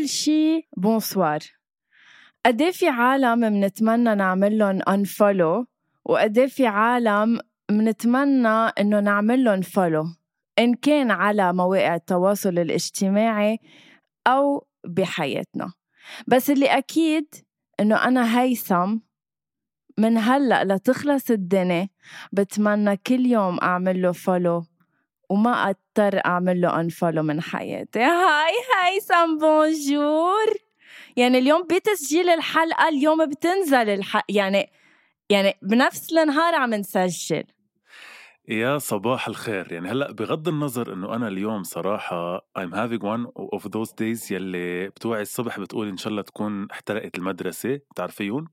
أول شي bonsoir قد في عالم منتمنى نعمل لهم unfollow وقد في عالم منتمنى إنه نعمل لهم follow إن كان على مواقع التواصل الاجتماعي أو بحياتنا. بس اللي أكيد إنه أنا هيثم من هلأ لتخلص الدنيا بتمنى كل يوم أعمل له follow وما أضطر أعمل له أنفولو من حياتي. هاي هيثم بونجور يعني اليوم بتسجيل الحلقة اليوم بتنزل الحلقة يعني يعني بنفس النهار عم نسجل. يا صباح الخير. يعني هلأ بغض النظر إنه أنا اليوم صراحة I'm having one of those days يلي بتوعي الصبح بتقول إن شاء الله تكون احترقت المدرسة. بتعرفيون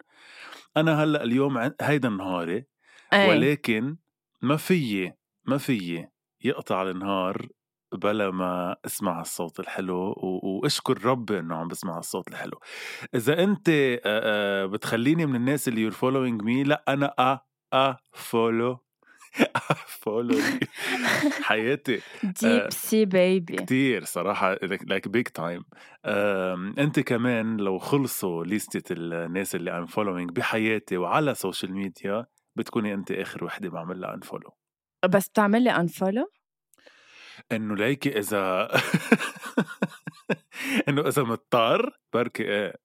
أنا هلأ اليوم هيدا نهاري أي. ولكن ما فيي ما فيي. يقطع النهار بلا ما أسمع الصوت الحلو وأشكر ربي إنه عم بسمع الصوت الحلو. إذا أنت بتخليني من الناس اللي you're following me لأ أنا أ أ follow follow حياتي deep sea baby كتير صراحة like big time أنت كمان لو خلصوا ليستة الناس اللي I'm following بحياتي وعلى social media بتكوني أنت آخر وحدة بعمل لها unfollow بس بتعمل لي unfollow؟ إنه ليكي إذا إنه إذا مضطر بركي إيه.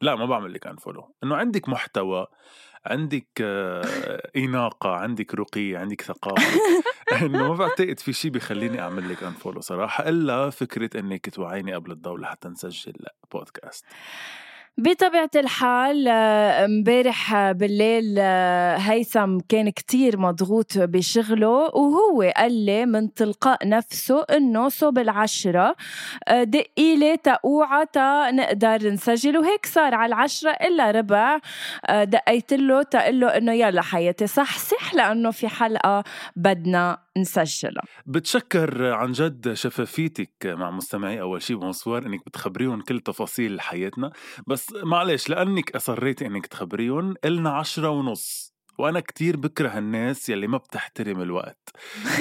لا ما بعمل لك unfollow إنه عندك محتوى عندك آه، إناقة عندك رقي عندك ثقافة. إنه ما بعتقد في شيء بيخليني أعمل لك unfollow صراحة إلا فكرة إنك توعيني قبل الضوء لحتى نسجل بودكاست بطبيعة الحال آه، امبارح بالليل آه، هيثم كان كتير مضغوط بشغله وهو قال لي من تلقاء نفسه إنه صوب العشرة آه، دقي لي تقوعة تا نقدر نسجل وهيك صار على العشرة إلا ربع دقيت له تقول له إنه يلا حياتي صح صح لأنه في حلقة بدنا نسجلها بتشكر عن جد شفافيتك مع مستمعي أول شيء بونسوار إنك بتخبريهم كل تفاصيل حياتنا. بس معلش لأنك أصريتي إنك تخبريهم النا عشرة ونص. وأنا كتير بكره الناس يلي ما بتحترم الوقت.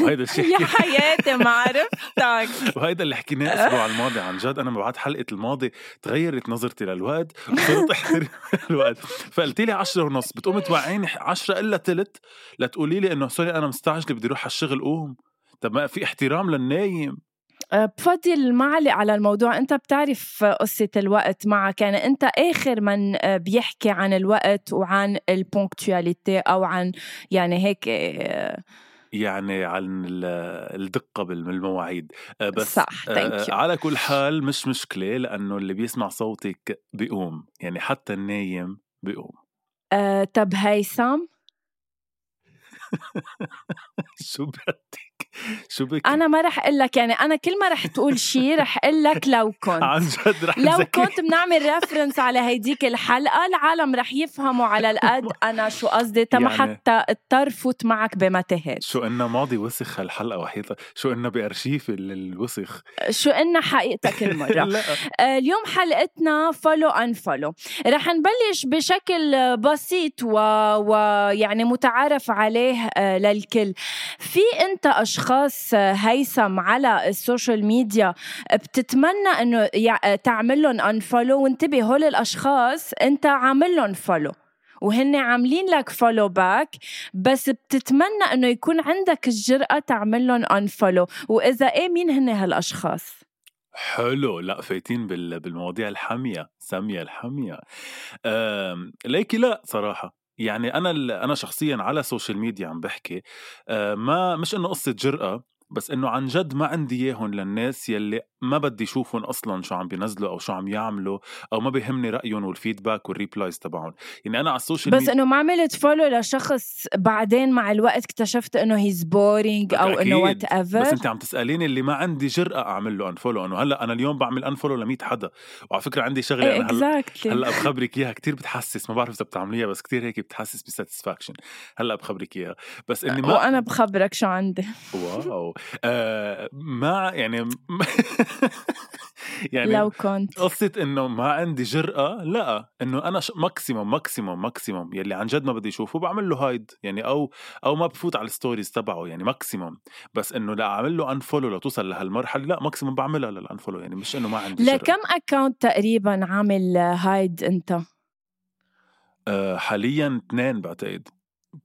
وهيدا الشيء يا حياتي ما عرفتك. وهيدا اللي حكيناه الأسبوع الماضي عن جد أنا بعد حلقة الماضي تغيرت نظرتي للوقت وصرت أحترم الوقت. فقلتي لي 10 ونص بتقوم توعيني 10 إلا ثلث لتقولي لي إنه سوري أنا مستعجله بدي أروح على الشغل قوم. طب ما في احترام للنايم. بفضل ما علق على الموضوع. أنت بتعرف قصة الوقت معك. يعني أنت آخر من أه، بيحكي عن الوقت وعن البونكتواليتي أو عن يعني هيك أه، يعني عن الدقة بالمواعيد. بس صح. على كل حال مش مشكلة لأنه اللي بيسمع صوتك بيقوم. يعني حتى النايم بيقوم. أه طب هيثم شو بدك؟ شو بك أنا ما رح أقول لك يعني أنا كل ما رح تقول شيء رح أقول لك لو كنت. عن جد رح لو كنت بنعمل reference على هيديك الحلقة العالم رح يفهموا على القد أنا شو قصدي تما يعني حتى اضطر فوت معك بمتاهات شو إنه ماضي وسخ هالحلقة وحيطة شو إنه بأرشيف الوسخ. شو إنه حقيقتك المرة. لا. آه، اليوم حلقتنا follow unfollow رح نبلش بشكل بسيط ويعني و... متعارف عليه آه، للكل. في أنت أشخاص هيثم على السوشيال ميديا بتتمنى إنه تعمل لهم unfollow وانتبه هول الأشخاص أنت عامل لهم follow وهن عاملين لك follow back بس بتتمنى إنه يكون عندك الجرأة تعمل لهم unfollow وإذا إيه مين هن هالأشخاص؟ حلو. لا فايتين بالمواضيع الحامية الحامية الحامية. ليكي لا صراحة. يعني أنا أنا شخصيا على السوشيال ميديا عم بحكي آه، ما مش إنه قصة جرأة بس إنه عن جد ما عندي إياهم للناس يلي ما بدي اشوفهم أصلا شو عم بينزلوا أو شو عم يعملوا أو ما بيهمني رأيهم وال feedback وال replies تبعهم. يعني أنا على السوشيال بس إنه ما عملت follow لشخص بعدين مع الوقت اكتشفت إنه he's boring أو إنه whatever بس أنت عم تسأليني اللي ما عندي جرأة أعمل له unfollow إنه هلأ أنا اليوم بعمل unfollow ل 100 حدا. وعلى فكرة عندي شغلة إيه أنا هلا هلأ بخبرك إياها. كثير بتحسس ما بعرف إذا بتعمليها بس كثير هيك بتحسس ب satisfaction هلأ بخبرك إياها. بس إني ما وأنا بخبرك شو عندي. wow. آه ما يعني يعني لو كنت. قصة إنه ما عندي جرأة لا. إنه أنا maximum maximum maximum يلي عن جد ما بدي اشوفه بعمل له hide يعني أو أو ما بفوت على ال stories تبعه يعني maximum بس إنه لا أعمل له unfollow لتوصل لهالمرحلة لا maximum بعملها لل unfollow يعني مش إنه ما عندي جرأة. لكم account تقريبا عامل hide أنت؟ أه حاليا اثنين بعتقد.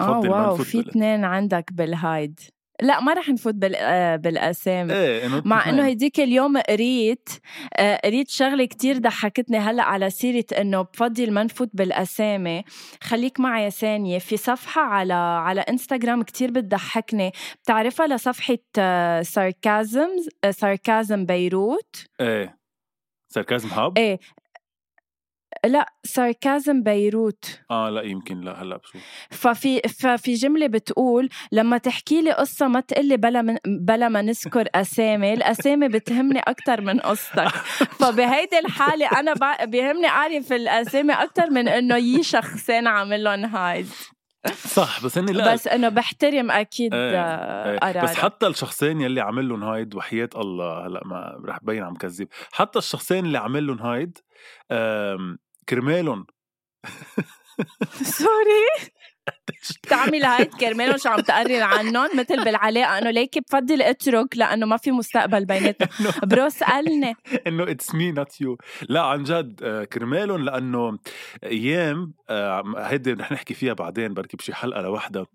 آه واو في اثنين عندك بالهايد لا ما رح نفوت بال... آه، بالأسامي. إيه مع إنه هديك اليوم قريت آه، قريت شغلة كتير ضحكتني هلأ على سيرة إنه بفضل ما نفوت بالأسامي. خليك معي ثانية في صفحة على على إنستغرام كتير بتضحكني. بتعرفها لصفحة ساركازم آه، ساركازم بيروت؟ إيه. ساركازم هاب إيه. لا ساركازم بيروت. آه لا يمكن لا هلأ بشوف ففي ففي جملة بتقول لما تحكي لي قصة ما تقلي بلا من بلا ما نذكر أسامي الأسامي بتهمني أكثر من قصتك. فبهيدي الحالة أنا بيهمني أعرف الأسامي أكثر من إنه يي شخصين عامل لهم هايد صح بس إني لا بس إنه بحترم أكيد إيه إيه. بس حتى الشخصين يلي عامل لهم هايد وحياة الله هلأ ما رح بين عم كذب. حتى الشخصين اللي عامل لهم هايد كرمالهم. sorry بتعمل هاي كرمالهم شو عم تقرر عنهم؟ مثل بالعلاقة أنه ليكي بفضل اترك لأنه ما في مستقبل بيناتنا bro سألني. إنه it's me not you لا عن جد آه، كرمالهم لأنه أيام آه، هيدي رح نحكي فيها بعدين بركي بشي حلقة لوحدها.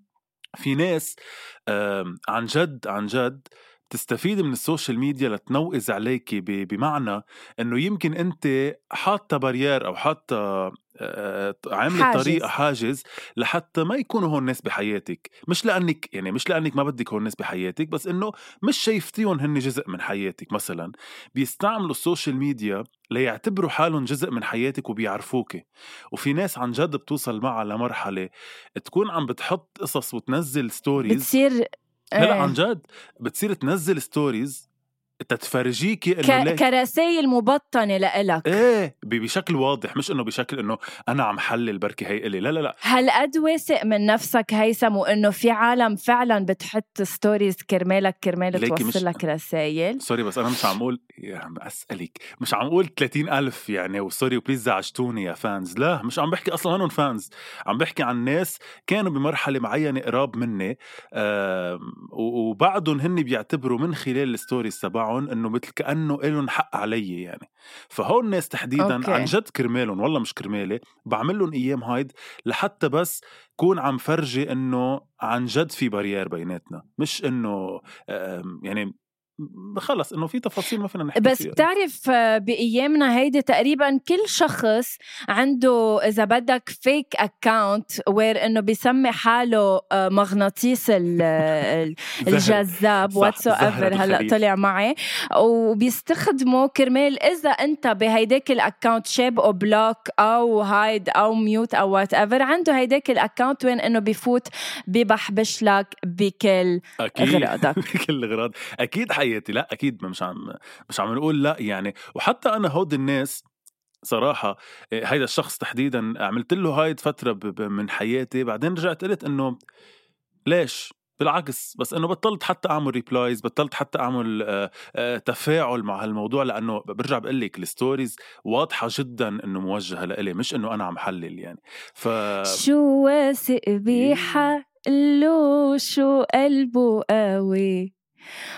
في ناس عن جد عن جد تستفيد من السوشيال ميديا لتنوئز عليك بمعنى إنه يمكن أنت حاطة barrier أو حاطة عاملة طريقة حاجز لحتى ما يكونوا هون الناس بحياتك. مش لأنك يعني مش لأنك ما بدك هون الناس بحياتك بس إنه مش شايفتيهم هن جزء من حياتك مثلا. بيستعملوا السوشيال ميديا ليعتبروا حالهم جزء من حياتك وبيعرفوك. وفي ناس عن جد بتوصل معها لمرحلة تكون عم بتحط قصص وتنزل stories بتصير لا لا عن إيه. جد بتصير تنزل stories تتفرجيكي إنه ك... كرسائل مبطنة لإلك. إيه بشكل واضح مش إنه بشكل إنه أنا عم حلل بركي هي إلي. لا لا لا. هالقد واثق من نفسك هيثم وإنه في عالم فعلا بتحط stories كرمالك كرمال توصل مش... لك رسائل؟ sorry بس أنا مش عم أقول يا عم أسألك. مش عم أقول 30 ألف يعني و sorry و please زعجتوني يا fans لا مش عم بحكي أصلا هنن fans عم بحكي عن ناس كانوا بمرحلة معينة قراب مني آه وبعدهم هن بيعتبروا من خلال ال stories تبعهم تبعهم إنه مثل كأنه لهم حق علي يعني فهون الناس تحديدا okay. عن جد كرمالهم والله مش كرمالي بعمل لهم أيام hide لحتى بس كون عم فرجي إنه عن جد في barrier بيناتنا مش إنه يعني خلص إنه في تفاصيل ما فينا نحكي بس فيها. بتعرف آه، بايامنا هيدي تقريبا كل شخص عنده إذا بدك fake account where إنه بيسمي حاله آه، مغناطيس الجذاب whatever هلأ طلع معي. وبيستخدمه كرمال إذا أنت بهيداك ال account شاب block أو hide أو mute أو whatever عنده هيداك ال account وين إنه بفوت ببحبش لك بكل اغراضك بكل اغراض أكيد حقيقي حياتي. لا أكيد مش عم مش عم نقول لا يعني. وحتى أنا هود الناس صراحة آه، هيدا الشخص تحديدا عملت له hide فترة من حياتي. بعدين رجعت قلت إنه ليش؟ بالعكس بس إنه بطلت حتى أعمل replies بطلت حتى أعمل آه، آه، تفاعل مع هالموضوع لأنه برجع بقول لك ال stories واضحة جدا إنه موجهة لإلي مش إنه أنا عم حلل يعني. ف شو واثق بحاله شو قلبه قوي.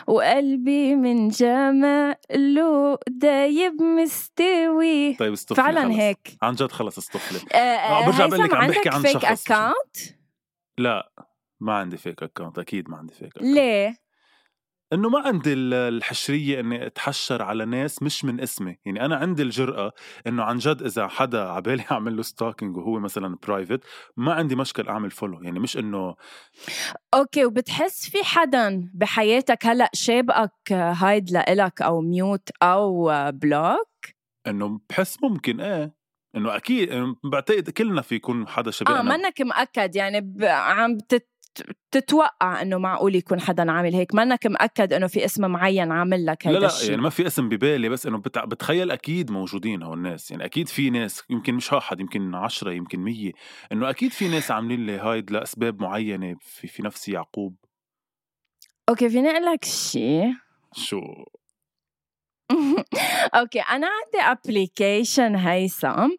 وقلبي من جماله دايب مستوي. طيب استفلي فعلا خلص. هيك. عن جد خلص استفلي آه، آه، برجع بقول لك عم بحكي عن شخص. account لا ما عندي fake account أكيد ما عندي fake account ليه؟ إنه ما عندي ال- الحشرية إني أتحشر على ناس مش من اسمي. يعني أنا عندي الجرأة إنه عن جد إذا حدا عبالي أعمل له stalking وهو مثلا private ما عندي مشكل أعمل follow يعني مش إنه okay وبتحس في حدا بحياتك هلأ شابقك hide لإلك أو mute أو block إنه بحس ممكن إيه. إنه أكيد بعتقد كلنا في يكون حدا شبهنا. آه منك مأكد يعني ب... عم تت... تتوقع إنه معقول يكون حدا عامل هيك؟ منك مأكد إنه في اسم معين عامل لك لا هيدا لا الشيء. يعني ما في اسم ببالي بس إنه بتع... بتخيل أكيد موجودين هول الناس يعني أكيد في ناس يمكن مش واحد يمكن عشرة يمكن مية. إنه أكيد في ناس عاملين لي hide لأسباب معينة في, في نفس يعقوب. okay فيني أقول لك شيء شو؟ okay أنا عندي application هيثم.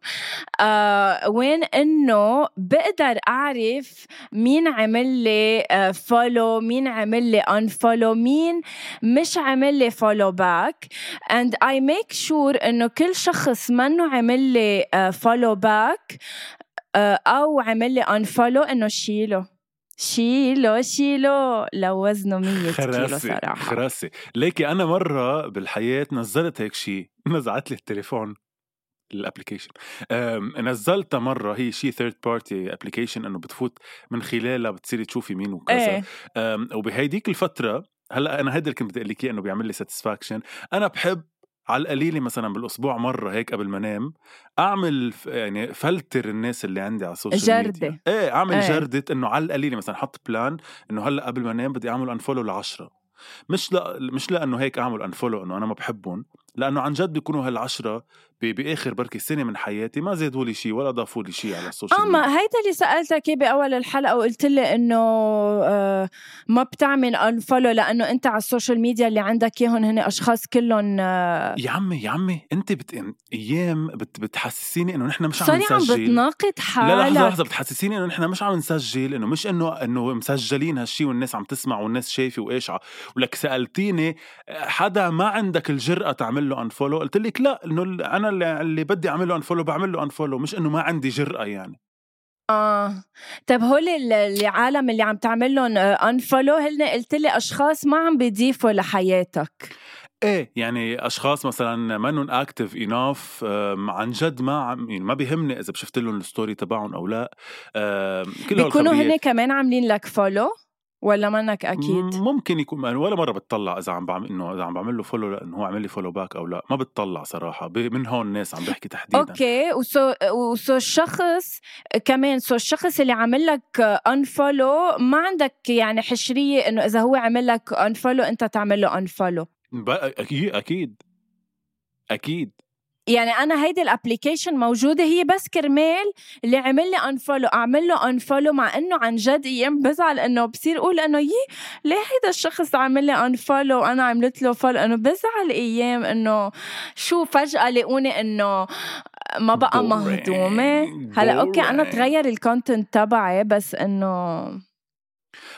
آه وين إنه بقدر أعرف مين عمل لي follow مين عمل لي unfollow مين مش عمل لي follow back and I make sure إنه كل شخص منه عمل لي follow back أو عمل لي unfollow إنه شيله. شيله شيله لو وزنه 100 كيلو صراحة. خراسي. ليكي أنا مرة بالحياة نزلت هيك شيء نزعت لي التليفون ال application نزلتها مرة. هي شيء third party application إنه بتفوت من خلالها بتصيري تشوفي مين وكذا. إيه. وبهيديك الفترة هلأ أنا هيدا اللي كنت بدي أقول لك إنه بيعمل لي satisfaction أنا بحب على القليله مثلا بالأسبوع مرة هيك قبل ما أنام أعمل يعني فلتر الناس اللي عندي على السوشيال ميديا جردة. إيه أعمل إيه. جردة إنه على القليله مثلا حط plan إنه هلأ قبل ما أنام بدي أعمل unfollow لعشرة مش لا مش لأنه هيك أعمل unfollow إنه أنا ما بحبهم لأنه عن جد بيكونوا هالعشرة ب- بآخر بركي سنة من حياتي ما زادوا لي شيء ولا ضافوا لي شيء على ال social آه ميديا. ما هيدا اللي سألتك إياه بأول الحلقة وقلت لي إنه آه ما بتعمل unfollow لأنه أنت على ال social media اللي عندك إياهم هن أشخاص كلهم آه. يا عمي يا عمي أنت بت... أيام بت... بتحسسيني إنه نحن مش عم صاري عم نسجل. بتناقض لا لحظة حالك. لحظة بتحسسيني إنه نحن مش عم نسجل إنه مش انه إنه مسجلين هالشي والناس عم تسمع والناس شايفة وإيش ع- ولك سألتيني حدا ما عندك الجرأة تعمل له unfollow قلت لك لا إنه أنا اللي, اللي بدي أعمل له unfollow بعمل له unfollow مش إنه ما عندي جرأة يعني. آه. طيب هول ال- العالم اللي عم تعمل لهم unfollow هن قلت لي أشخاص ما عم بيضيفوا لحياتك. إيه يعني أشخاص مثلا منن active enough عن جد ما عم يعني ما بيهمني إذا بشفت لهم ال story تبعهم أو لا. كل بيكونوا هن كمان عاملين لك follow ولا منك أكيد؟ م- ممكن يكون أنا ولا مرة بتطلع إذا عم بعمل إنه إذا عم بعمل له follow لأنه هو عمل لي follow back أو لا ما بتطلع صراحة. من هون الناس عم بحكي تحديدا. Okay. وسو وسو الشخص كمان سو الشخص اللي عامل لك unfollow ما عندك يعني حشرية إنه إذا هو عمل لك unfollow أنت تعمل له انفولو أكيد أكيد. أكيد. يعني أنا هيدي ال application موجودة هي بس كرمال اللي عمل لي unfollow أعمل له unfollow مع إنه عن جد أيام بزعل إنه بصير أقول إنه يي ليه هيدا الشخص عمل لي unfollow وأنا عملت له follow إنه بزعل أيام إنه شو فجأة لاقوني إنه ما بقى. مهضومة هلأ okay أنا. تغير ال content تبعي بس إنه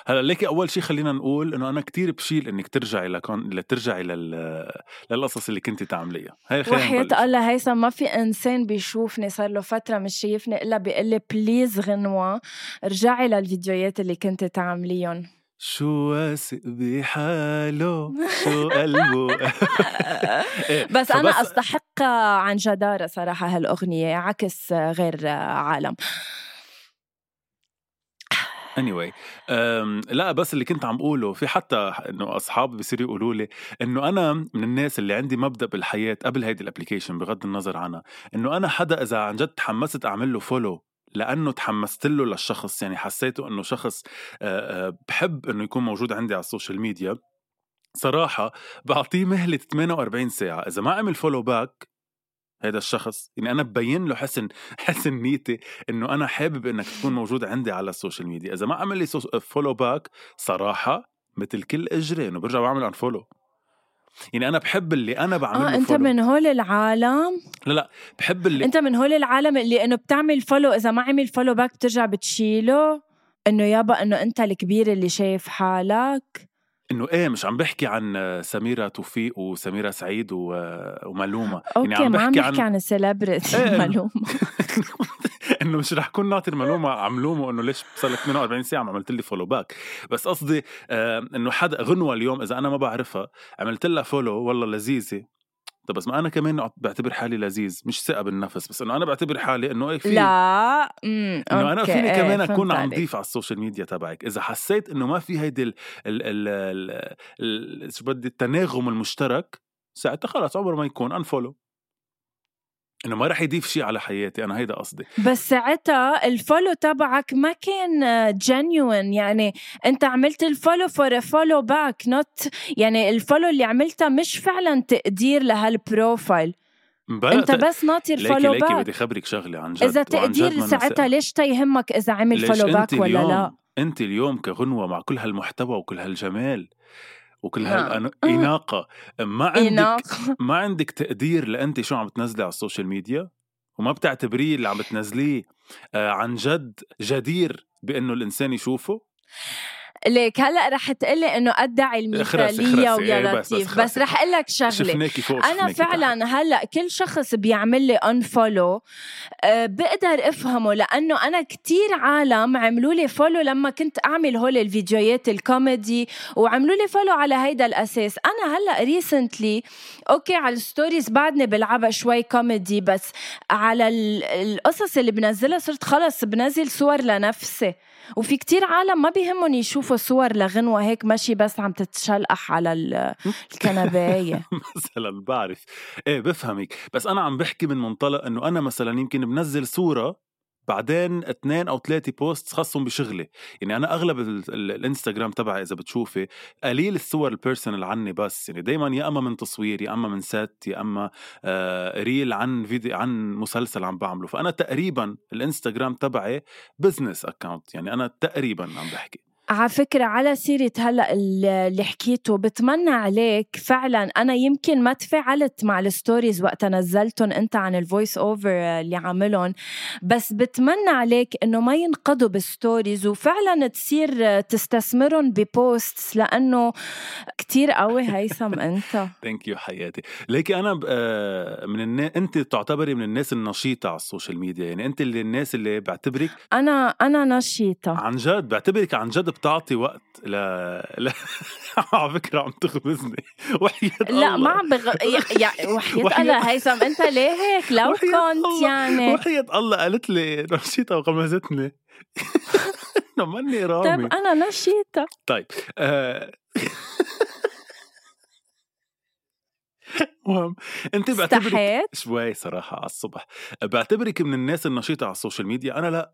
هلا ليكي أول شيء خلينا نقول إنه أنا كتير بشيل إنك ترجعي لكون لترجعي لل للقصص اللي كنت تعمليها. هي خلينا وحياة. الله هيثم ما في إنسان بيشوفني صار له فترة مش شايفني إلا بيقول لي please غنوة ارجعي للفيديوهات اللي كنت تعمليهم. شو واثق بحاله؟ شو قلبه؟ إيه، بس أنا استحق عن جدارة صراحة هالأغنية عكس غير عالم. Anyway أم لا بس اللي كنت عم قوله في حتى إنه اصحابي بصيروا يقولوا لي إنه أنا من الناس اللي عندي مبدأ بالحياة قبل هيدي ال application بغض النظر عنها إنه أنا حدا إذا عن جد تحمست أعمل له follow لأنه تحمست له للشخص يعني حسيته إنه شخص بحب إنه يكون موجود عندي على ال social media صراحة بعطيه مهلة 48 ساعة إذا ما عمل follow back هذا الشخص يعني أنا ببين له حسن حسن نيتي إنه أنا حابب إنك تكون موجود عندي على ال social media. إذا ما عمل لي follow back صراحة مثل كل إجري انه برجع بعمل unfollow يعني أنا بحب اللي أنا بعمل آه أنت فولو من هول العالم؟ لا لا بحب اللي أنت من هول العالم اللي إنه بتعمل follow إذا ما عمل follow back بترجع بتشيله؟ إنه يابا إنه أنت الكبير اللي شايف حالك؟ إنه إيه مش عم بحكي عن سميرة توفيق وسميرة سعيد. وملومة. Okay يعني عم بحكي عن, عن ال celebrity إيه ملومة. إنه مش رح كون ناطر ملومة عم لومه إنه ليش صار لك 48 ساعة ما عملت لي follow back بس قصدي آه إنه حدا غنوة اليوم إذا أنا ما بعرفها عملت لها follow والله لذيذة. طب بس ما أنا كمان بعتبر حالي لذيذ مش ثقة بالنفس بس إنه أنا بعتبر حالي إنه إيه في لا إنه أنا فيني كمان أكون عم ضيف على ال social media تبعك. إذا حسيت إنه ما في هيدي ال ال ال شو بدي التناغم المشترك ساعتها خلص عمره ما يكون unfollow إنه ما رح يضيف شيء على حياتي أنا هيدا قصدي. بس ساعتها ال follow تبعك ما كان genuine يعني أنت عملت ال follow for follow back not يعني ال follow اللي عملتها مش فعلا تقدير لهال profile أنت بس ناطر follow back بدي خبرك شغلة عن جد اذا تقدير ساعتها ليش تيهمك إذا عمل follow back ولا لا؟ أنت اليوم كغنوة مع كل هالمحتوى وكل هالجمال وكل هالإناقة ما عندك إناقة. ما عندك تقدير لأنت شو عم بتنزلي على ال social media؟ وما بتعتبريه اللي عم بتنزليه آه عن جد جدير بأنه الإنسان يشوفه؟ ليك. هلا رح تقلي إنه ادعي المثاليه ويا لطيف بس, بس رح أقول لك شغله أنا فعلا تحت. هلا كل شخص بيعمل لي unfollow أه بقدر أفهمه لأنه أنا كتير عالم عملوا لي follow لما كنت أعمل هول الفيديوهات الكوميدي وعملوا لي follow على هيدا الأساس. أنا هلا recently okay على ال stories بعدني بلعبها شوي كوميدي بس على القصص اللي بنزلها صرت خلص بنزل صور لنفسي. وفي كتير عالم ما بيهمهم يشوفوا صور لغنوة هيك ماشي بس عم تتشلقح على الكنباية. مثلا بعرف. إيه بفهمك. بس أنا عم بحكي من منطلق إنه أنا مثلا يمكن بنزل صورة بعدين اثنين أو ثلاثة post خاصهم بشغلي. يعني أنا أغلب الإنستغرام تبعي إذا بتشوفي قليل الصور ال personal عني بس. يعني دائما يا أما من تصوير يا أما من set يا أما آه reel عن فيديو عن مسلسل عم بعمله. فأنا تقريبا الإنستغرام تبعي business account يعني أنا تقريبا عم بحكي. على فكرة على سيرة هلأ اللي حكيته بتمنى عليك فعلا أنا يمكن ما تفاعلت مع ال stories وقت نزلتهم أنت عن ال voice over اللي عاملهم بس بتمنى عليك إنه ما ينقضوا بال stories وفعلا تصير تستثمرهم ب posts لأنه كتير قوي هيثم أنت. thank you حياتي. ليكي أنا آه، من الناس أنت تعتبري من الناس النشيطة على ال social media يعني أنت اللي الناس اللي بعتبرك أنا أنا نشيطة. عن جد بعتبرك عن جد بتعطي وقت ل. على فكرة عم تخبزني وحياة لا ما عم بغ... يا... وحياة الله. هيثم أنت ليه هيك؟ لو كنت يعني. وحياة الله قالت لي نشيطة وغمزتني. إنه ماني رامي طيب أنا نشيطة. طيب آه... المهم أنت بعتبرك شوي صراحة على الصبح. بعتبرك من الناس النشيطة على ال social media؟ أنا لا.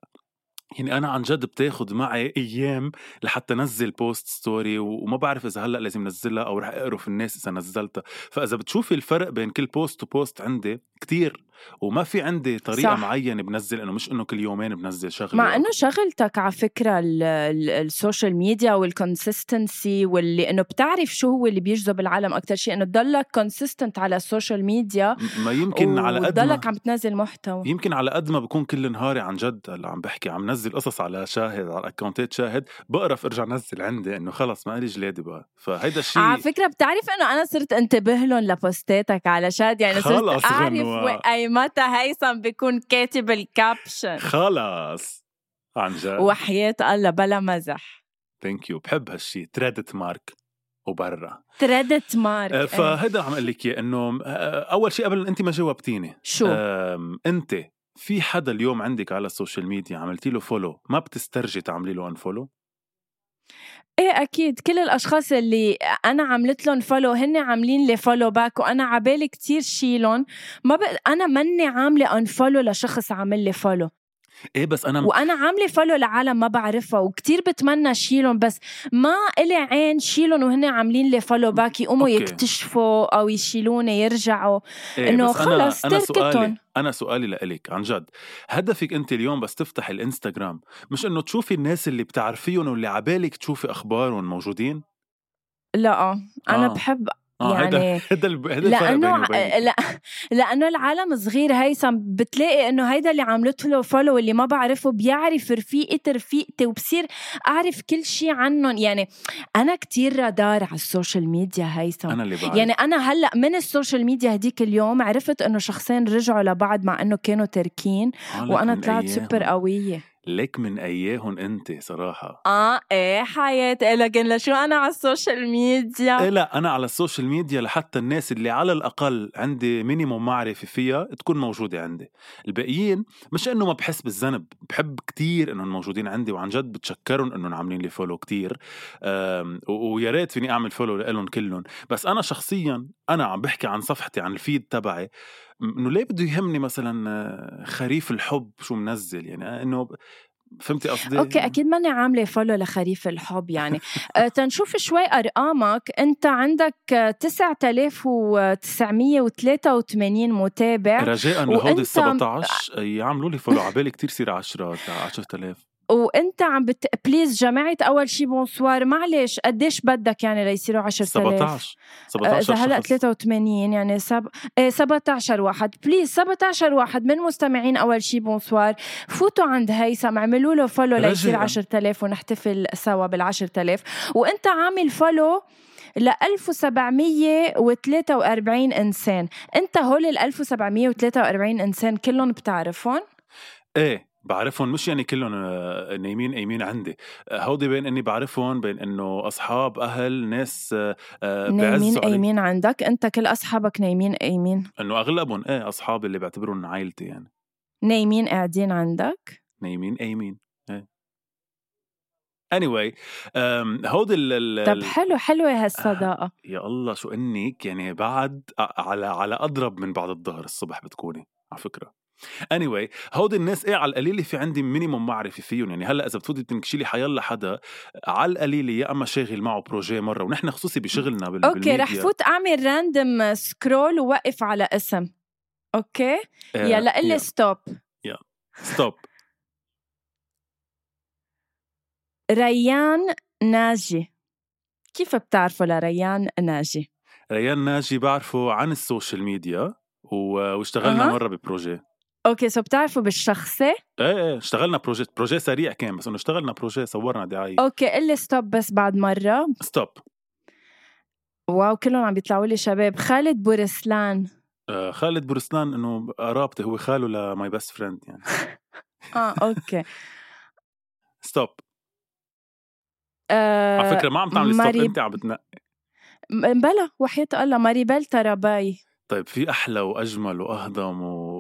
يعني أنا عن جد بتاخد معي أيام لحتى نزل post story وما بعرف إذا هلأ لازم نزلها أو رح أقرف الناس إذا نزلتها. فإذا بتشوفي الفرق بين كل post و post عندي كتير. وما في عندي طريقة صح. معينة بنزل إنه مش إنه كل يومين بنزل شغله مع إنه شغلتك على فكرة ال social media وال consistency واللي إنه بتعرف شو هو اللي بيجذب العالم أكثر شيء إنه تضلك consistent على ال social media ما يمكن على قد ما تضلك عم تنزل محتوى. يمكن على قد ما بكون كل نهاري عن جد هلا عم بحكي عم نزل قصص على شاهد على account ات شاهد بقرف ارجع نزل عندي إنه خلص ما لي جلادة بقى. فهيدا الشيء على فكرة بتعرف إنه أنا صرت انتبه لهم ل post اتك على شاهد يعني صرت أعرف اي متى هيثم بيكون كاتب ال caption؟ خلص عن جد. وحياة الله بلا مزح. thank you بحب هالشي. trademark وبرا. trademark آه، فهذا عم أقول لك إنه آه، أول شيء قبل أنت ما جاوبتيني. شو؟ أنت في حدا اليوم عندك على ال social media عملتي له follow ما بتسترجي تعملي له unfollow إيه أكيد. كل الأشخاص اللي أنا عملت لهم follow هن عاملين لي follow back وأنا عبالي كتير شيلهم. ما بق... أنا مني عاملة unfollow لشخص عامل لي فولو إيه بس أنا وأنا عاملة follow لعالم ما بعرفها وكتير بتمنى شيلهم بس ما إلي عين شيلهم وهن عاملين لي follow back يقوموا. يكتشفوا أو يشيلوني يرجعوا إيه إنه خلص أنا, أنا سؤالي لإلك عن جد هدفك أنت اليوم بس تفتح الإنستغرام مش إنه تشوفي الناس اللي بتعرفيهم واللي عبالك تشوفي أخبارهم موجودين لا أنا آه. بحب آه يعني هيدا هيدا لأنه. لا لأنه العالم صغير هيثم بتلاقي إنه هيدا اللي عملت له follow اللي ما بعرفه بيعرف رفيقتي رفيقتي وبصير أعرف كل شيء عنهم يعني أنا كتير رادار على ال social media هيثم أنا اللي بعرف يعني أنا هلأ من ال social media هديك اليوم عرفت إنه شخصين رجعوا لبعض مع إنه كانوا تاركين آه، وأنا طلعت. سوبر قوية لك من اياهم أنت صراحة. آه إيه حياتي لكن لشو أنا على ال social media؟ إيه لا أنا على ال social media لحتى الناس اللي على الأقل عندي fr: minimum معرفة فيها تكون موجودة عندي. الباقيين مش إنه ما بحس بالذنب بحب كتير إنهم موجودين عندي وعن جد بتشكرهم إنهم عاملين لي follow كتير. ويا ريت فيني أعمل follow لهم كلهم. بس أنا شخصيا أنا عم بحكي عن صفحتي عن ال feed تبعي. إنه ليه بده يهمني مثلا خريف الحب شو منزل؟ يعني إنه فهمتي قصدي؟ أوكي أكيد ماني عاملة follow لخريف الحب يعني. آه، تنشوف شوي أرقامك. أنت عندك آه، 9983 متابع. رجاء لهودي ال 17 يعملوا لي فولو عبالي كتير يصير 10 10000 وانت عم بت... please جماعة أول شي bonsoir معلش قديش بدك يعني ليصيروا 10000 17 17 إذا هلأ شخص. 83 يعني سب... إيه 17 واحد. please 17 واحد من مستمعين أول شي bonsoir فوتوا عند هيثم اعملوا له follow ليصير رجاءً. 10000 ونحتفل سوا بال 10000 وانت عامل follow ل 1743 إنسان. انت هول ال 1743 إنسان كلهم بتعرفهم؟ إيه. بعرفهم مش يعني كلهم آه، نايمين قايمين عندي. آه، هودي بين إني بعرفهم بين إنه أصحاب أهل ناس آه، آه، نايمين قايمين عندك؟ أنت كل أصحابك نايمين قايمين؟ إنه أغلبهم إيه أصحابي اللي بعتبرهم عائلتي يعني. نايمين قاعدين عندك؟ نايمين قايمين إيه. Anyway هودي ال طب حلو حلوة هالصداقة. يا الله شو إنك يعني بعد على على أضرب من بعد الظهر الصبح بتكوني على فكرة. Anyway هودي الناس إيه على القليله في عندي minimum معرفة فيهم. يعني هلأ إذا بتفوتي تنكشي لي حيلا حدا على القليله يا أما شاغل معه projet مرة ونحن خصوصي بشغلنا بال okay رح. فوت أعمل random scroll ووقف على اسم. okay؟ آه، يلا قلي. stop stop ريان ناجي. كيف بتعرفوا لريان ناجي؟ ريان ناجي بعرفه عن ال social media واشتغلنا أها. مرة ب projet okay so بتعرفوا بالشخصي إيه إيه اشتغلنا projet projet سريع كان بس إنه اشتغلنا projet صورنا دعاية. okay قلي stop بس بعد مرة. stop wow كلهم عم بيطلعوا لي شباب. خالد بورسلان. آه خالد بورسلان إنه قرابتي هو خاله لماي best friend يعني. آه okay. stop آه على فكرة ما عم تعملي stop ماري- انت عم بتنقي. بلا وحياة الله ماريبيل تراباي. طيب في أحلى وأجمل وأهضم و-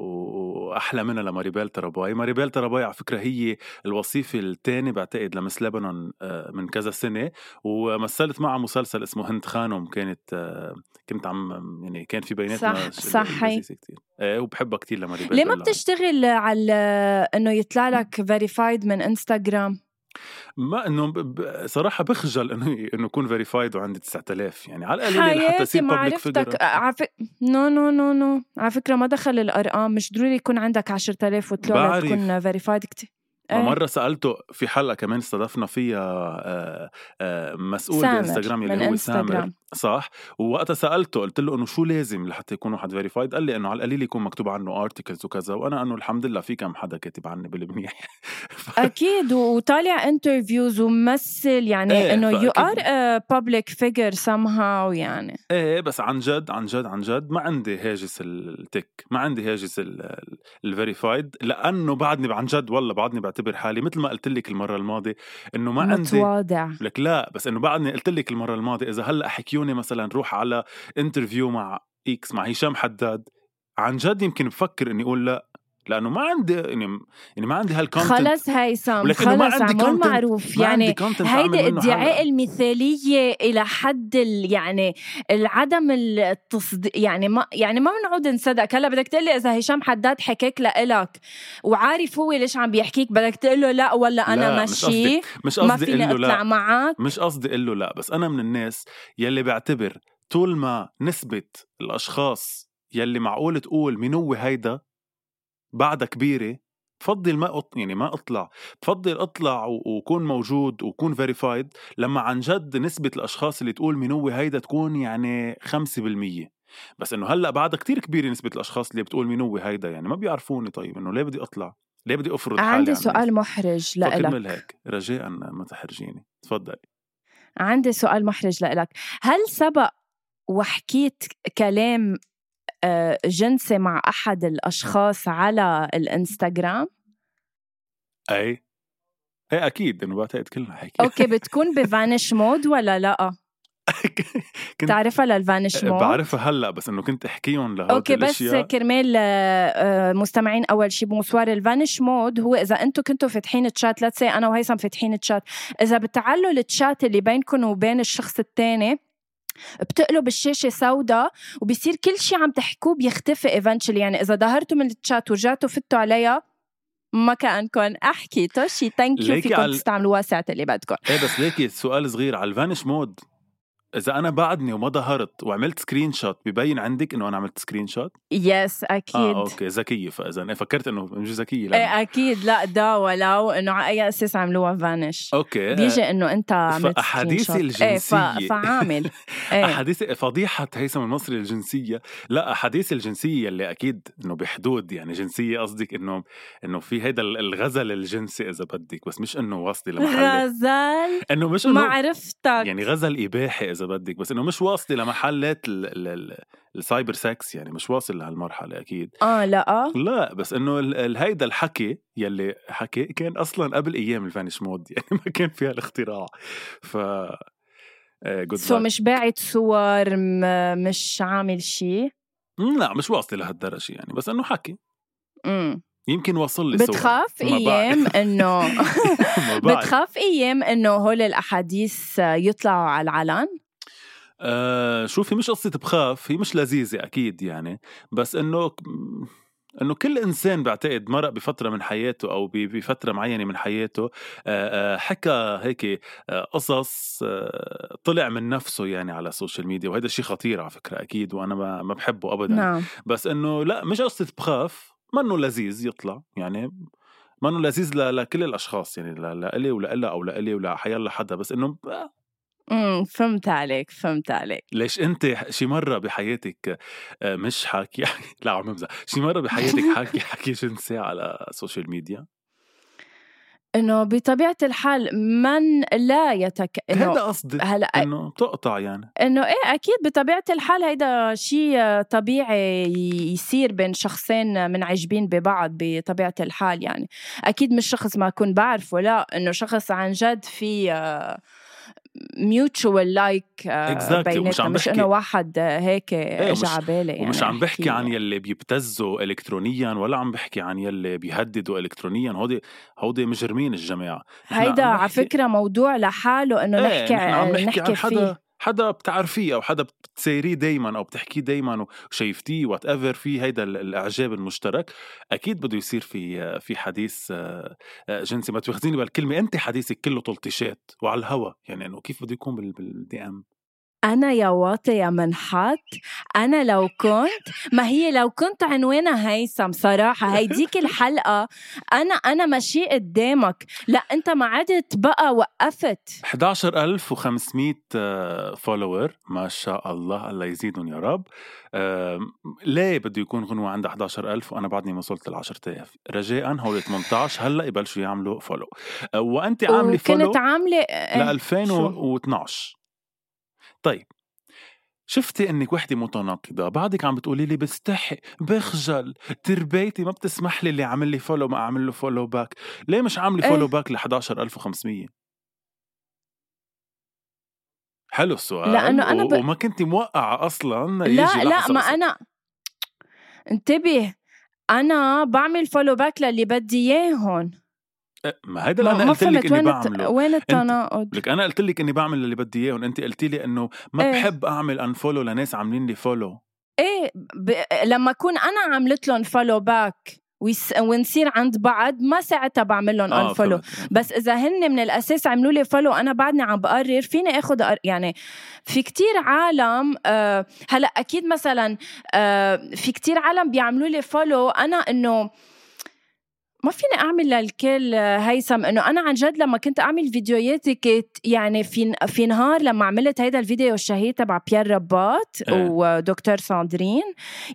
وأحلى منها لماريبيل تراباي. ماريبيل تراباي على فكرة هي الوصيفه الثانية بعتقد ل Miss لبنان آه، من كذا سنة ومثلت معها مسلسل اسمه هند خانم كانت آه، كنت عم يعني كان في بيناتنا صح- صح كتير. إيه وبحبها كثير لماريبيل ليه ما. بتشتغل على إنه يطلع لك verified من انستغرام ما إنه صراحة بخجل إنه إنه يكون verified وعندي 9000 يعني على لحتى حياتي يصير public figure فك... no no no no على فكرة ما دخل الأرقام. مش ضروري يكون عندك 10000 وطلع بعرف. تكون verified كتير. ما إيه. مرة سألته في حلقة كمان استضفنا فيها آه، آه، مسؤول سامر بانستغرام اللي هو سامر. انستغرام صح؟ ووقتها سألته قلت له إنه شو لازم لحتى يكون واحد verified قال لي إنه على القليل يكون مكتوب عنه articles وكذا وأنا إنه الحمد لله في كم حدا كاتب عني بالمنيح. ف- أكيد وطالع interviews وممثل يعني إيه، إنه you are. public figure somehow يعني. إيه بس عن جد عن جد عن جد ما عندي هاجس ال tick ما عندي هاجس ال verified لأنه بعدني عن جد والله بعدني بعتبر حالي مثل ما قلت لك المرة الماضية إنه ما عندي متواضع. لك لا بس إنه بعدني قلت لك المرة الماضية إذا هلأ حكيوني مثلا روح على interview مع X مع هشام حداد عن جد يمكن بفكر إني أقول لا. لأنه ما عندي يعني يعني ما عندي هالكونتنت خلص هيثم ولكنه ما خلص عندي content- معروف ما يعني هيدي إدعاء حلقة. المثالية إلى حد ال يعني العدم التصديق يعني ما يعني ما بنعود نصدق. هلأ بدك تقول لي إذا هشام حداد حكاك لإلك وعارف هو ليش عم بيحكيك بدك تقول له لا ولا أنا لا، مش ماشي مش ما قصدي فيني أقول له أطلع لا معك. مش قصدي أقول له لا بس أنا من الناس يلي بعتبر طول ما نسبة الأشخاص يلي معقول تقول مين هو هيدا بعدها كبيرة بفضل ما أط... يعني ما أطلع بفضل اطلع و... وكون موجود وكون فيريفايد لما عن جد نسبة الأشخاص اللي تقول مين هو هيدا تكون يعني 5% بس إنه هلا بعدها كتير كبيرة نسبة الأشخاص اللي بتقول مين هو هيدا يعني ما بيعرفوني طيب إنه ليه بدي أطلع؟ ليه بدي أفرض حالي عندي سؤال محرج لإلك. هيك رجاء ما تحرجيني تفضلي. عندي سؤال محرج لإلك. هل سبق وحكيت كلام جنسي مع أحد الأشخاص على الإنستغرام؟ أي إيه أكيد إنه بعتقد كلنا حكي okay بتكون ب vanish mode ولا لأ؟ كنت تعرفها لل vanish mode؟ بعرفها هلأ بس إنه كنت أحكيهم لهول okay بس كرمال آه، آه، مستمعين أول شيء bonsoir ال vanish mode هو إذا أنتم كنتوا فاتحين chat let's أنا وهيثم فاتحين تشات إذا بتعلوا التشات اللي بينكم وبين الشخص الثاني بتقلب الشاشة سوداء وبصير كل شيء عم تحكوه بيختفي eventually يعني إذا ظهرتوا من التشات ورجعتوا فتوا عليها ما كانكم حكيتوا شي. thank you فيكم على... تستعملوها ساعه اللي بدكم إيه بس ليكي سؤال صغير على ال vanish mode. إذا أنا بعدني وما ظهرت وعملت screenshot ببين عندك إنه أنا عملت screenshot yes أكيد. آه okay ذكية فإذا. أنا فكرت إنه مش ذكية لا. إيه أكيد. لا دا ولو إنه على أي أساس عملوها vanish okay بيجي إنه أنت عملت احاديثي الجنسيه إيه فعامل. إيه. أحاديث فضيحة هيثم المصري الجنسية. لا أحاديث الجنسية اللي أكيد إنه بحدود يعني جنسية قصدك إنه إنه في هيدا الغزل الجنسي إذا بدك بس مش إنه واصلة لمحل. غزل؟ إنه مش إنه ما عرفتك. يعني غزل إباحي إذا بدك بس إنه مش واصلة لمحلات ال cyber sex يعني مش واصل لهالمرحلة أكيد. آه لا. لا بس إنه هيدا الحكي يلي حكي كان أصلا قبل أيام ال vanish mode يعني ما كان فيها الاختراع. ف so so مش باعت صور مش عامل شيء لا مش واصلة لهالدرجة يعني بس إنه حكي. امم يمكن وصل لي بتخاف أيام إنه بتخاف أيام إنه هول الأحاديث يطلعوا على العلن؟ آه شوفي مش قصة بخاف هي مش لذيذة أكيد يعني بس إنه إنه كل إنسان بعتقد مرق بفترة من حياته أو بفترة معينة من حياته حكى هيك قصص طلع من نفسه يعني على ال social media وهذا الشيء خطير على فكرة أكيد وأنا ما ما بحبه ابدا نعم. بس إنه لا مش قصة بخاف منه لذيذ يطلع يعني منه لذيذ لكل الأشخاص يعني لإلي ولإلها أو لإلي ولا حيلا حدا بس إنه امم فهمت عليك فهمت عليك. ليش أنت شي مرة بحياتك آه، مش حاكي لا عم بمزح شي مرة بحياتك حاكي حكي جنسي على ال social media إنه بطبيعة الحال من لا يتك إنه هذا قصدي هلأ إنه تقطع يعني. إنه إيه أكيد بطبيعة الحال هيدا شيء طبيعي يصير بين شخصين منعجبين ببعض بطبيعة الحال يعني. أكيد مش شخص ما أكون بعرفه لا إنه شخص عن جد في آه mutual like بيناتنا مش إنه واحد هيك إيه، اجى على بالي يعني ومش عم بحكي عن يلي بيبتزوا الكترونيا ولا عم بحكي عن يلي بيهددوا الكترونيا. هودي هودي مجرمين الجماعة. هيدا على فكرة موضوع لحاله إنه إيه نحكي عم نحكي, نحكي عن حدا فيه. حدا بتعرفيه أو حدا بتسيريه دايما أو بتحكيه دايما وشايفتيه whatever في هيدا الإعجاب المشترك أكيد بده يصير في في حديث آه، جنسي. ما تأخذيني بالكلمة أنت حديثك كله تلطيشات وعلى الهوا. يعني إنه كيف بده يكون بال DM أنا يا واطي يا منحط أنا لو كنت ما هي لو كنت عنوانها هيثم صراحة هيديك الحلقة. أنا أنا ماشي قدامك. لا أنت ما عدت بقى وقفت. 11500 follower ما شاء الله الله يزيدهم يا رب. ليه بده يكون غنوة عندها 11000 وأنا بعدني ما وصلت ل 10000 رجاء هول 18 هلأ يبلشوا يعملوا follow أه، وأنت عاملة follow كنت عاملة ل 2012 طيب شفتي إنك وحدة متناقضة؟ بعدك عم بتقولي لي بستحي بخجل تربيتي ما بتسمح لي اللي عامل لي follow ما أعمل له follow back ليه مش عاملة follow back ل 11500 حلو السؤال لأنه أنا ب... وما كنت موقعة أصلا لا لا ما أنا انتبه أنا بعمل follow back للي بدي اياهم ما هيدا اللي أنا قلت لك إني بعمله وين التناقض؟ لك أنا قلت لك إني بعمل اللي بدي إياه وأنت قلتي لي إنه ما إيه؟ بحب أعمل unfollow لناس عاملين لي فولو إيه ب... لما أكون أنا عملت لهم follow back ويس... ونصير عند بعض ما ساعتها بعمل لهم آه unfollow بس إذا هن من الأساس عملوا لي follow أنا بعدني عم بقرر فيني اخذ أر... يعني في كتير عالم آه هلأ أكيد مثلا آه في كتير عالم بيعملوا لي follow أنا إنه ما فيني أعمل للكل هيثم إنه أنا عن جد لما كنت أعمل فيديوهاتي كنت يعني في في نهار لما عملت هيدا الفيديو الشهير تبع بيير رباط إيه. ودكتور ساندرين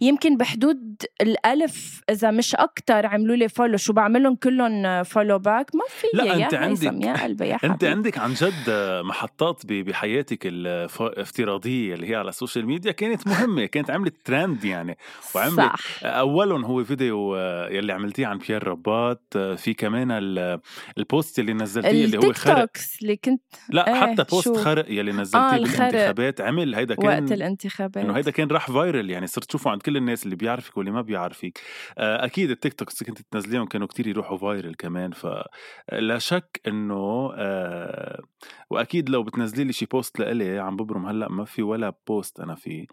يمكن بحدود الألف إذا مش أكتر عملوا لي follow شو بعمل لهم كلهم follow back ما في لا، يا أنت هيثم عندك- يا قلبي يا أنت حبيبي. عندك عن جد محطات بحياتك الافتراضيه اللي هي على ال social media كانت مهمة كانت عملت ترند يعني. وعملت صح. أولهم هو فيديو يلي عملتيه عن بيير رباط. آه، في كمان ال- ال post اللي نزلتيه اللي هو خرق اللي كنت لا إيه، حتى post شو؟ خرق يلي نزلتيه آه،. بالانتخابات عمل هيدا وقت كان الانتخابات. إنه هيدا كان راح viral يعني صرت تشوفه عند كل الناس اللي بيعرفك واللي ما بيعرفك. آه، أكيد ال TikToks اللي كنت تنزليهم كانوا كتير يروحوا viral كمان فلا شك إنه آه، وأكيد لو بتنزلي لي شي post لإلي عم ببرم هلأ ما في ولا post أنا فيه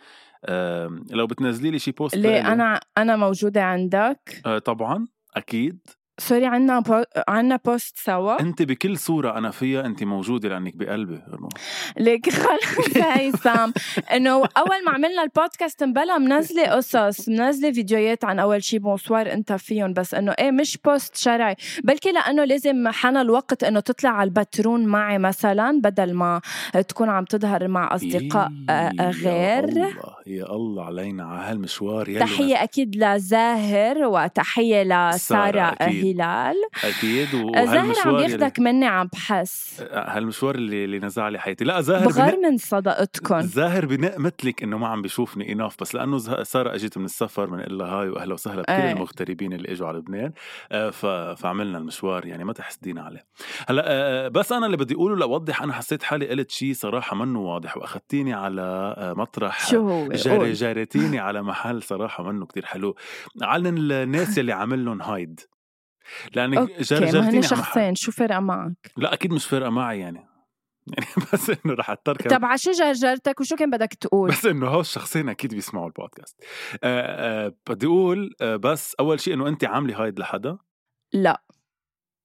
آه، لو بتنزلي لي شي post ليه؟ لإلي أنا أنا موجودة عندك. آه، طبعا. أكيد. sorry عنا بو... عنا post سوا. أنت بكل صورة أنا فيها أنت موجودة لأنك بقلبي. ليك خلص هيثم إنه أول ما عملنا البودكاست مبلا منزلة قصص منزلة فيديوهات عن أول شي bonsoir أنت فيهم بس إنه إيه مش post شرعي. بلكي لأنه لازم حان الوقت إنه تطلع على البترون معي مثلا بدل ما تكون عم تظهر مع أصدقاء آه، يا غير. الله يا الله علينا على هالمشوار يلي تحية أكيد لزاهر وتحية سارة لسارة أكيد. هلال أكيد زاهر عم ياخدك مني عم بحس. هالمشوار اللي اللي نزع لي حياتي؟ لا زاهر بغار بنق... من صداقتكم زاهر بنق مثلك إنه ما عم بيشوفني اناف بس لأنه زه- سارة اجت من السفر من لها هاي وأهلا وسهلا بكل إيه. المغتربين اللي إجوا على لبنان. آه، ف... فعملنا المشوار يعني ما تحسدينا عليه. هلا آه، بس أنا اللي بدي أقوله لاوضح أنا حسيت حالي قلت شيء صراحة منه واضح وأخذتيني على آه، مطرح. شو هو؟ جاري. جارتيني على محل صراحة منه كتير حلو. علن الناس يلي عامل لهم هايد. لأنك جار ما هن شخصين شو فرقة معك؟ لا أكيد مش فارقة معي يعني. يعني بس إنه رح أضطر كمان. طب عشو جرجرتك وشو كان بدك تقول؟ بس إنه هول الشخصين أكيد بيسمعوا البودكاست. آه آه بدي أقول آه بس أول شيء إنه أنت عاملة هايد لحدا؟ لا.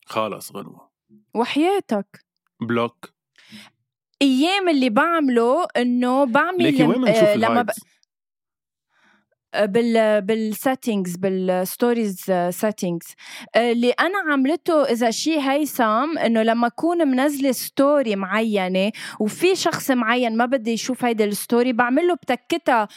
خلص غنوة. وحياتك. block. أيام اللي بعمله إنه بعمل ليكي وين لم- بنشوف آه، لما ب... ال hides بال بال settings بال stories settings اللي أنا عملته إذا شيء هيثم إنه لما أكون منزلة story معينة وفي شخص معين ما بدي يشوف هيدي ال story بعمل له بتكتها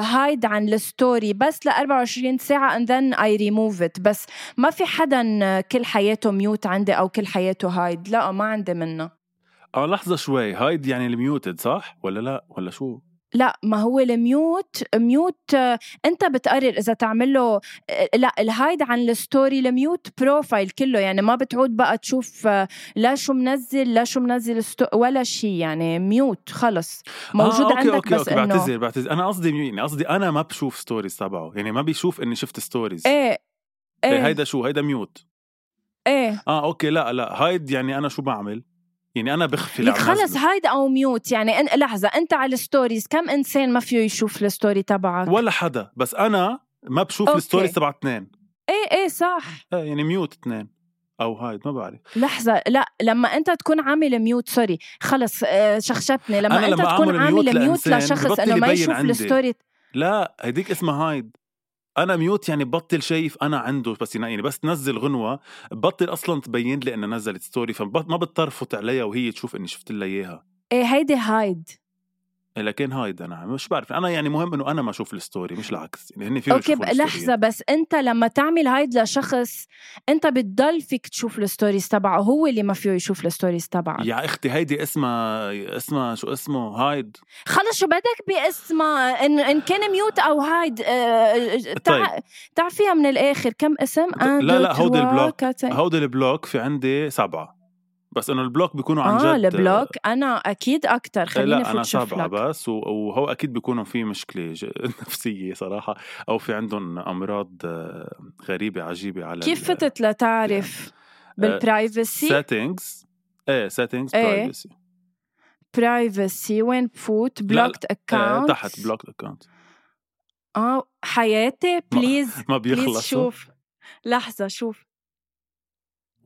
hide عن ال story بس ل 24 ساعة and then I remove it. بس ما في حدا آه، كل حياته mute عندي أو كل حياته hide لا ما عندي منه. آه لحظة شوي. hide يعني ال muted صح؟ ولا لا؟ ولا شو؟ لا ما هو ال mute mute آه، انت بتقرر إذا تعمل له آه، لا ال hide عن ال story ال mute profile كله يعني ما بتعود بقى تشوف آه، لا شو منزل لا شو منزل ولا شيء يعني mute خلص. موجود آه، okay عندك okay بس okay إنه بعتذر بعتذر. أنا قصدي يعني قصدي أنا ما بشوف stories تبعه. يعني ما بيشوف إني شفت stories إيه إيه. هيدا شو؟ هيدا mute. إيه. آه okay لا لا hide يعني أنا شو بعمل؟ يعني أنا بخفي لك خلص. هايد أو ميوت يعني إن لحظة أنت على ال stories كم إنسان ما فيه يشوف ال story تبعك ولا حدا بس أنا ما بشوف okay. ال stories تبع اثنين إيه إيه صح آه يعني mute اثنين أو hide ما بعرف لحظة لا لما أنت تكون عامل mute sorry خلص آه، شخشبني لما أنا لما تكون أعمل mute عامل mute لشخص إنه ما يشوف. ال story لا هديك اسمها hide أنا mute يعني بطل شايف أنا عنده بس يعني بس تنزل غنوة. بطل أصلا تبين لي إنها نزلت story فما بضطر فوت عليها وهي تشوف إني شفت لها إياها. إيه هيدي هايد. لكن هايد أنا مش بعرف أنا يعني مهم إنه أنا ما أشوف ال story مش العكس يعني هن فيهم لحظة الستوري. بس أنت لما تعمل hide لشخص أنت بتضل فيك تشوف ال stories تبعه هو اللي ما فيه يشوف ال stories تبعك يا أختي هيدي اسمها اسمها شو اسمه hide خلص شو بدك باسمها إن, إن كان ميوت أو هايد آه، تع... تع فيها من الآخر كم اسم طيب. لا، لا، هودي البلوك. كاتين. هودي البلوك في عندي سبعة بس إنه البلوك بيكونوا عن آه جد البلوك. أنا أكيد أكثر إيه خليني لا أنا لك بس وهو أكيد بيكونوا في مشكلة نفسية صراحة أو في عندهم أمراض آه، غريبة عجيبة على كيف فتت لتعرف آه، بالبرايفسي سيتنجز إيه settings إيه. برايفسي برايفسي وين بفوت؟ blocked account تحت blocked account آه حياتي please ما بيخلصوا. شوف. لحظة شوف.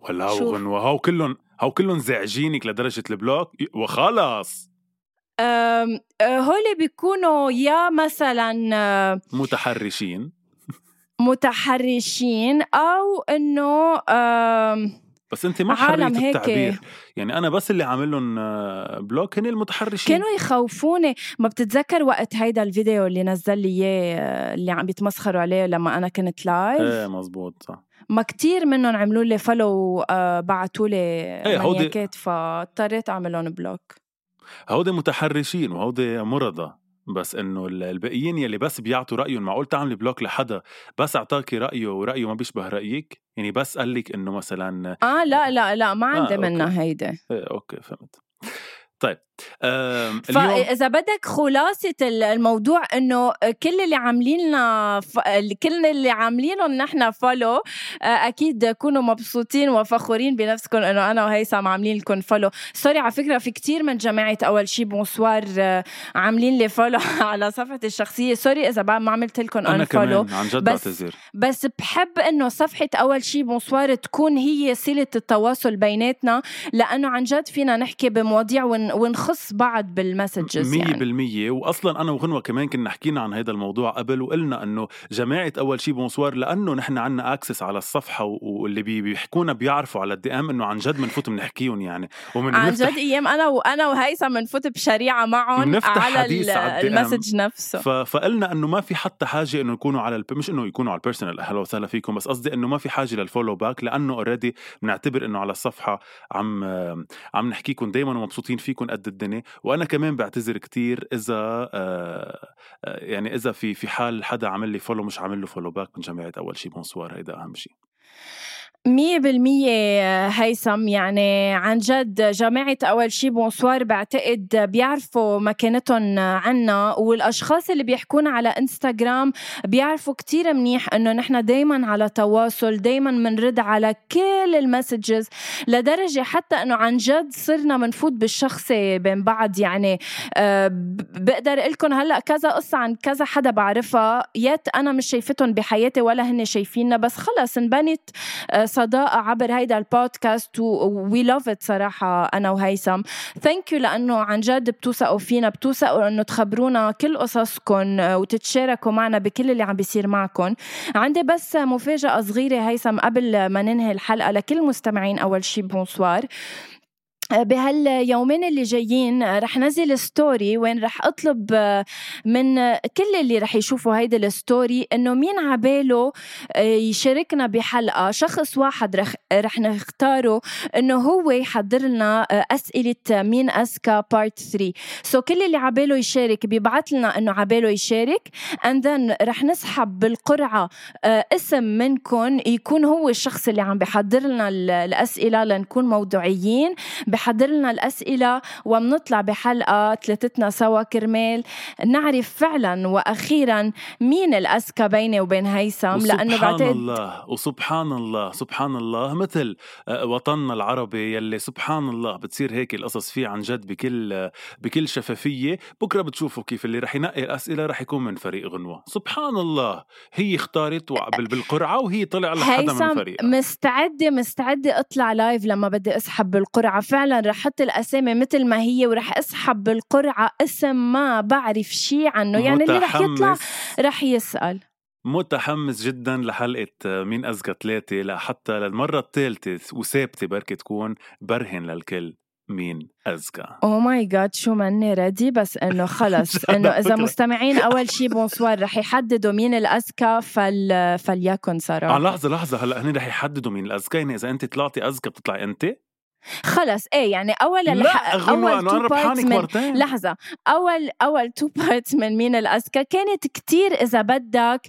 ولا شوف. غنوة هو كلهم هو كلهم زعجينك لدرجة ال block؟ وخلص. أم، آه، هول بيكونوا يا مثلا آه، متحرشين. متحرشين أو إنه بس أنت ما حريه التعبير. يعني أنا بس اللي عامل لهم آه، block هن المتحرشين. كانوا يخوفوني. ما بتتذكر وقت هيدا الفيديو اللي نزل لي إياه اللي عم بيتمسخروا عليه لما أنا كنت live إيه مزبوط صح. ما كتير منهم عملوا لي follow وبعتوا لي إيه هودي فاضطريت أعمل لهم بلوك هودي متحرشين وهودي مرضى بس إنه الباقيين يلي بس بيعطوا رأيهم معقول تعملي block لحدا بس اعطاكي رأيه ورأيه ما بيشبه رأيك؟ يعني بس قال لك إنه مثلا آه لا لا لا ما عندي آه منها هيدا إيه okay فهمت. طيب فاذا بدك خلاصة الموضوع إنه كل اللي عاملين لنا ف... كل اللي عاملينهم نحن follow آه، أكيد كونوا مبسوطين وفخورين بنفسكم إنه أنا وهيثم عاملين لكم follow sorry على فكرة في كتير من جماعة أول شي bonsoir آه، عاملين لي follow على صفحتي الشخصية. sorry إذا ما عملت لكم أنا كمان عن جد بس بعتذر. بس بحب إنه صفحة أول شي بونسوار تكون هي صلة التواصل بيناتنا لأنه عن جد فينا نحكي بمواضيع ون... ونخص بعض بال messages يعني. 100% واصلا أنا وغنوة كمان كنا حكينا عن هذا الموضوع قبل وقلنا إنه جماعة أول شيء بونسوار لأنه نحن عنا access على الصفحة واللي بيحكونا بيعرفوا على ال DM إنه عن جد بنفوت بنحكيهم يعني. ومن عن جد أيام أنا وأنا وهيثم بنفوت بشريعة معهم على, على ال message نفسه. فقلنا إنه ما في حتى حاجة إنه يكونوا على الب... مش إنه يكونوا على ال personal أهلا وسهلا فيكم بس قصدي إنه ما في حاجة لل follow back لأنه already بنعتبر إنه على الصفحة عم عم نحكيكم دائما ومبسوطين فيكم قد الدنيا وأنا كمان بعتذر كتير إذا آه، آه، يعني إذا في في حال حدا عمل لي follow مش عامل له follow back من جماعة أول شيء بونسوار هيدا أهم شيء مية بالمية هيثم. يعني عن جد جماعة أول شي بونسوار بعتقد بيعرفوا مكانتهم عنا والأشخاص اللي بيحكونا على إنستغرام بيعرفوا كتير منيح إنه نحن دايما على تواصل دايما منرد على كل ال messages لدرجة حتى إنه عن جد صرنا منفوت بالشخصي بين بعض. يعني أه بقدر قلكم هلأ كذا قصة عن كذا حدا بعرفها yet أنا مش شايفتهم بحياتي ولا هن شايفيننا بس خلص انبنت أه صداقة عبر هيدا البودكاست we love it صراحة أنا وهيثم. thank you لأنه عن جد بتوثقوا فينا بتوثقوا إنه تخبرونا كل قصصكم وتتشاركوا معنا بكل اللي عم بيصير معكم عندي بس مفاجأة صغيرة هيثم قبل ما ننهي الحلقة لكل مستمعين أول شي بونسوار بهاليومين اللي جايين رح نزل story وين رح أطلب من كل اللي رح يشوفوا هيدي ال story إنه مين عباله يشاركنا بحلقة. شخص واحد رح رح نختاره إنه هو يحضر لنا أسئلة مين اذكى part 3 so كل اللي عباله يشارك بيبعث لنا إنه عباله يشارك and then رح نسحب بالقرعة اسم منكم يكون هو الشخص اللي عم بحضر لنا الأسئلة لنكون موضوعيين. بحضر لنا الأسئلة وبنطلع بحلقة ثلاثتنا سوا كرمال. نعرف فعلا وأخيرا مين الأذكى بيني وبين هيثم لأنه بعتقد الله وسبحان الله سبحان الله. مثل آه، وطننا العربي يلي سبحان الله بتصير هيك القصص فيه عن جد بكل بكل شفافية. بكرة بتشوفوا كيف اللي رح ينقي الأسئلة رح يكون من فريق غنوة. سبحان الله هي اختارت بالقرعة وهي طلع لحدا من فريق مستعدة مستعدة أطلع لايف لما بدي أسحب بالقرعة. فعلا فعلا رح أحط الأسامي مثل ما هي ورح أسحب بالقرعة اسم ما بعرف شيء عنه. يعني اللي رح يطلع رح يسأل. متحمس جدا لحلقة مين أذكى ثلاثة؟ لحتى للمرة الثالثة وثابتة بركي تكون برهن للكل مين أذكى oh my God شو ماني ready بس إنه خلص. إنه إذا مستمعين أول شيء بونسوار رح يحددوا مين الاذكى فل فليكن صراحة. آه لحظة لحظة. هلأ هن رح يحددوا مين الاذكى يعني إذا أنت طلعتي اذكى بتطلعي أنت؟ خلص. إيه يعني أول لا أول two parts من مرتين. لحظة. أول أول two parts من مين الاذكى كانت كتير إذا بدك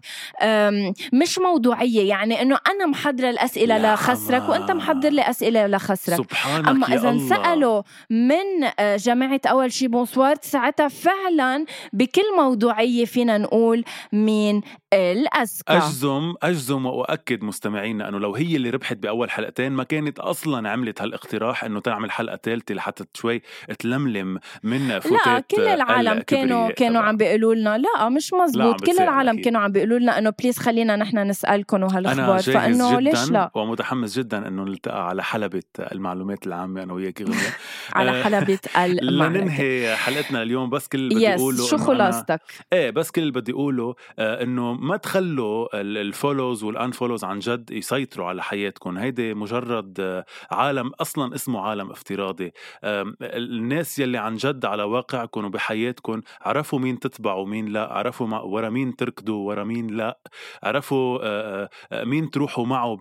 مش موضوعية. يعني إنه أنا محضرة الأسئلة لخسرك وأنت محضر لي أسئلة لخسرك. سبحانك أما إذا انسألوا من آه، جماعة أول شي بونسوار ساعتها فعلا بكل موضوعية فينا نقول مين الاذكى أجزم أجزم وأؤكد مستمعينا أنه لو هي اللي ربحت بأول حلقتين ما كانت أصلا عملت هالاختراع اقتراح أنه تعمل حلقة ثالثه لحتى شوي تلملم من فوتات لا كل العالم كانوا كانوا عم بيقولوا لنا. لا مش مزبوط. كل العالم أكيد. كانوا عم بيقولوا لنا إنه please خلينا نحن نسالكم وهالأخبار. فإنه ليش لا؟ ومتحمس جدا إنه نلتقى على حلبة المعلومات العامة أنا وياك على حلبة المعلومات. لننهي حلقتنا اليوم. بس كل اللي بدي أقوله شو خلصتك؟ إيه بس كل اللي بدي أقوله آه ما تخلوا ال follows وال unfollows عن جد يسيطروا على حياتكم. هيدي مجرد عالم أصلا اسمه عالم افتراضي. الناس يلي عن جد على واقعكم وبحياتكم عرفوا مين تتبعوا ومين لا عرفوا ورا مين تركضوا ورا مين لا عرفوا مين تروحوا معه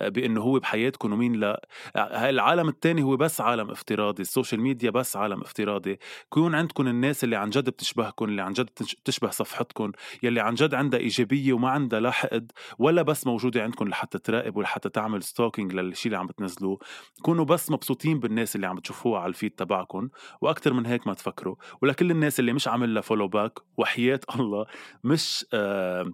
بإنه هو بحياتكم ومين لا. العالم الثاني هو بس عالم افتراضي. ال social media بس عالم افتراضي. كون عندكم الناس اللي عن جد بتشبهكم اللي عن جد تشبه صفحتكم يلي عن جد عندها إيجابية وما عندها لا حقد ولا بس موجودة عندكم لحتى تراقب ولحتى تعمل stalking للشيء اللي عم بتنزلوه. كونوا بس مبسوطين بالناس اللي عم بتشوفوها على ال feed تبعكم وأكثر من هيك ما تفكروا. ولكل الناس اللي مش عامل لها follow back وحياة الله مش آه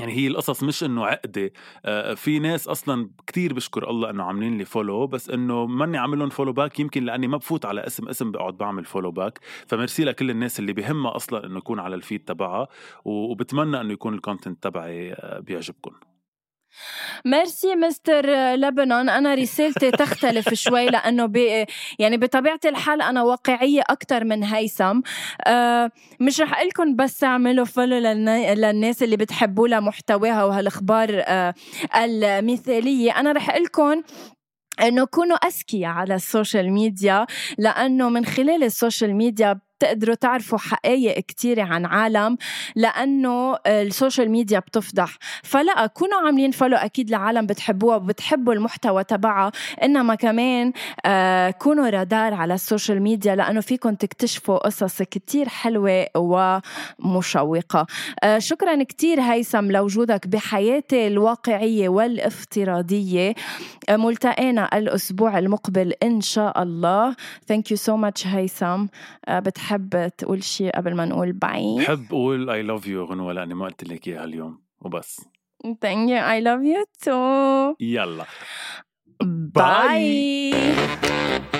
يعني هي القصص مش إنه عقده آه في ناس أصلا كتير بشكر الله إنه عاملين لي follow بس إنه ماني عامل لهم follow back يمكن لأني ما بفوت على اسم اسم بقعد بعمل follow back فميرسي لكل الناس اللي بهمها أصلا إنه يكون على ال feed تبعها وبتمنى إنه يكون ال content تبعي آه بيعجبكم. merci Mister لبنان أنا رسالتي تختلف شوي لأنه ب يعني بطبيعة الحال أنا واقعية أكثر من هيثم. أه مش رح قلكم بس أعملوا follow للناس اللي بتحبوا لها محتواها وهالأخبار أه المثالية. أنا رح قلكم إنه كونوا أذكياء على ال social media لأنه من خلال ال social media بتقدروا تعرفوا حقائق كتيرة عن عالم لأنه ال social media بتفضح. فلا كونوا عاملين follow أكيد لعالم بتحبوها وبتحبوا المحتوى تبعها إنما كمان آه كونوا رادار على ال social media لأنه فيكم تكتشفوا قصص كتير حلوة ومشوقة. آه شكرا كتير هيثم لوجودك بحياتي الواقعية والافتراضية. آه ملتقينا الأسبوع المقبل إن شاء الله. Thank you so much هيثم. آه بتحب بتحب تقول شيء قبل ما نقول bye بحب أقول I love you غنوه لأني ما قلت لك إياها اليوم وبس. thank you I love you too يلا. bye, bye.